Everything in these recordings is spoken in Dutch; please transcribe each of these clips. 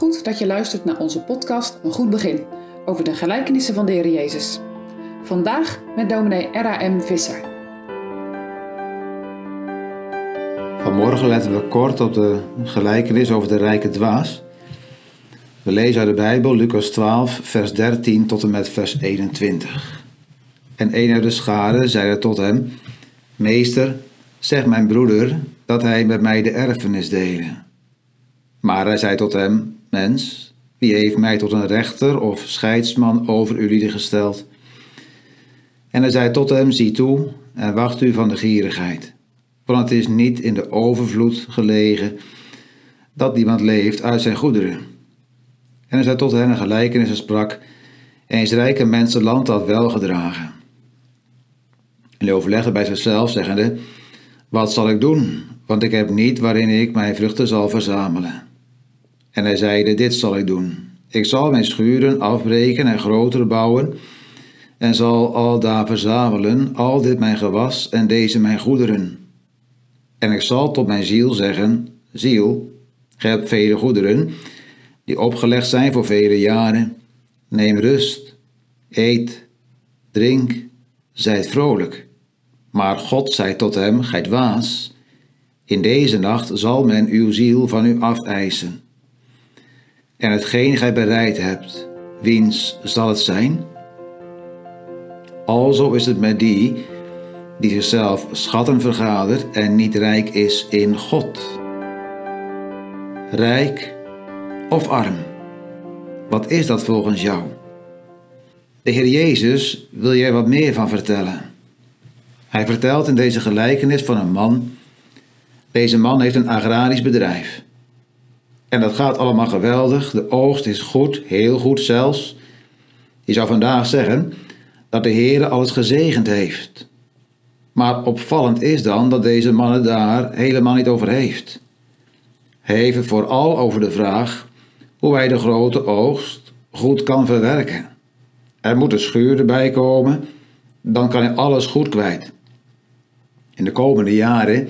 Goed dat je luistert naar onze podcast Een Goed Begin over de gelijkenissen van de Heer Jezus. Vandaag met dominee R.A.M. Visser. Vanmorgen letten we kort op de gelijkenis over de rijke dwaas. We lezen uit de Bijbel Lucas 12, vers 13 tot en met vers 21. En een uit de schade zeide tot hem: Meester, zeg mijn broeder dat hij met mij de erfenis dele. Maar hij zei tot hem: Mens, wie heeft mij tot een rechter of scheidsman over u gesteld? En hij zei tot hem: Zie toe en wacht u van de gierigheid. Want het is niet in de overvloed gelegen dat iemand leeft uit zijn goederen. En hij zei tot hen een gelijkenis en sprak: Eens rijke mensen land had wel gedragen. En hij overlegde bij zichzelf, zeggende: Wat zal ik doen? Want ik heb niet waarin ik mijn vruchten zal verzamelen. En hij zeide: Dit zal ik doen. Ik zal mijn schuren afbreken en grotere bouwen, en zal al daar verzamelen, al dit mijn gewas en deze mijn goederen. En ik zal tot mijn ziel zeggen: Ziel, ge hebt vele goederen, die opgelegd zijn voor vele jaren. Neem rust, eet, drink, zijt vrolijk. Maar God zei tot hem: Gij waas, in deze nacht zal men uw ziel van u afeisen. En hetgeen gij bereid hebt, wiens zal het zijn? Alzo is het met die die zichzelf schatten vergadert en niet rijk is in God. Rijk of arm? Wat is dat volgens jou? De Heer Jezus wil jij wat meer van vertellen. Hij vertelt in deze gelijkenis van een man. Deze man heeft een agrarisch bedrijf. En dat gaat allemaal geweldig. De oogst is goed, heel goed zelfs. Je zou vandaag zeggen dat de Heer alles gezegend heeft. Maar opvallend is dan dat deze man het daar helemaal niet over heeft. Hij heeft het vooral over de vraag hoe hij de grote oogst goed kan verwerken. Er moet een schuur erbij komen, dan kan hij alles goed kwijt. In de komende jaren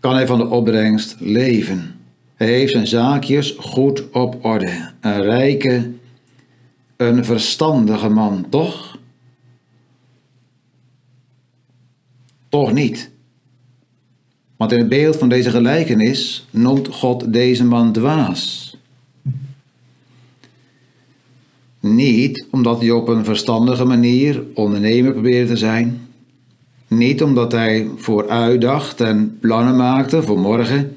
kan hij van de opbrengst leven. Hij heeft zijn zaakjes goed op orde. Een rijke, een verstandige man, toch? Toch niet. Want in het beeld van deze gelijkenis noemt God deze man dwaas. Niet omdat hij op een verstandige manier ondernemer probeerde te zijn. Niet omdat hij vooruitdacht en plannen maakte voor morgen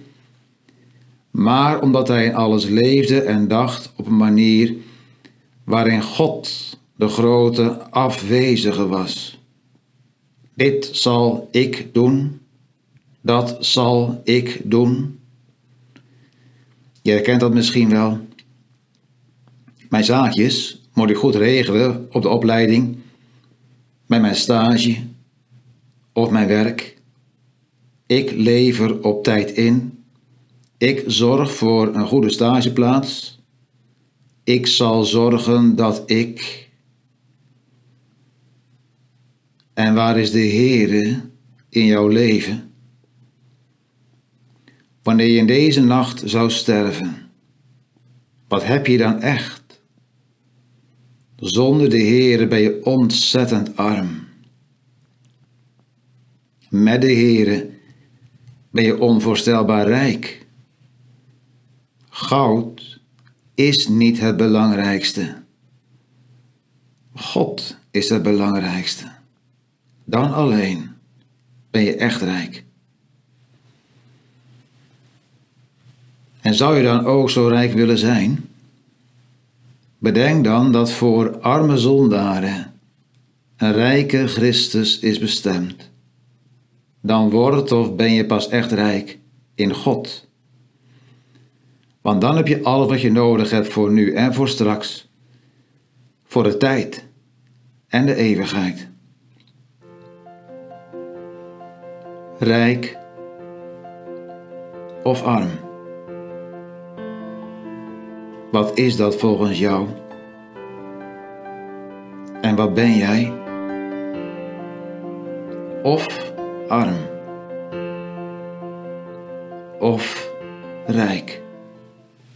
maar omdat hij in alles leefde en dacht op een manier waarin God de grote afwezige was. Dit zal ik doen, dat zal ik doen. Je herkent dat misschien wel. Mijn zaakjes moet ik goed regelen op de opleiding, met mijn stage of mijn werk. Ik lever op tijd in ik zorg voor een goede stageplaats. Ik zal zorgen dat ik. En waar is de Heere in jouw leven? Wanneer je in deze nacht zou sterven, wat heb je dan echt? Zonder de Heere ben je ontzettend arm. Met de Heere ben je onvoorstelbaar rijk. Goud is niet het belangrijkste. God is het belangrijkste. Dan alleen ben je echt rijk. En zou je dan ook zo rijk willen zijn? Bedenk dan dat voor arme zondaren een rijke Christus is bestemd. Dan wordt of ben je pas echt rijk in God want dan heb je alles wat je nodig hebt voor nu en voor straks. Voor de tijd en de eeuwigheid. Rijk of arm? Wat is dat volgens jou? En wat ben jij? Of arm? Of rijk?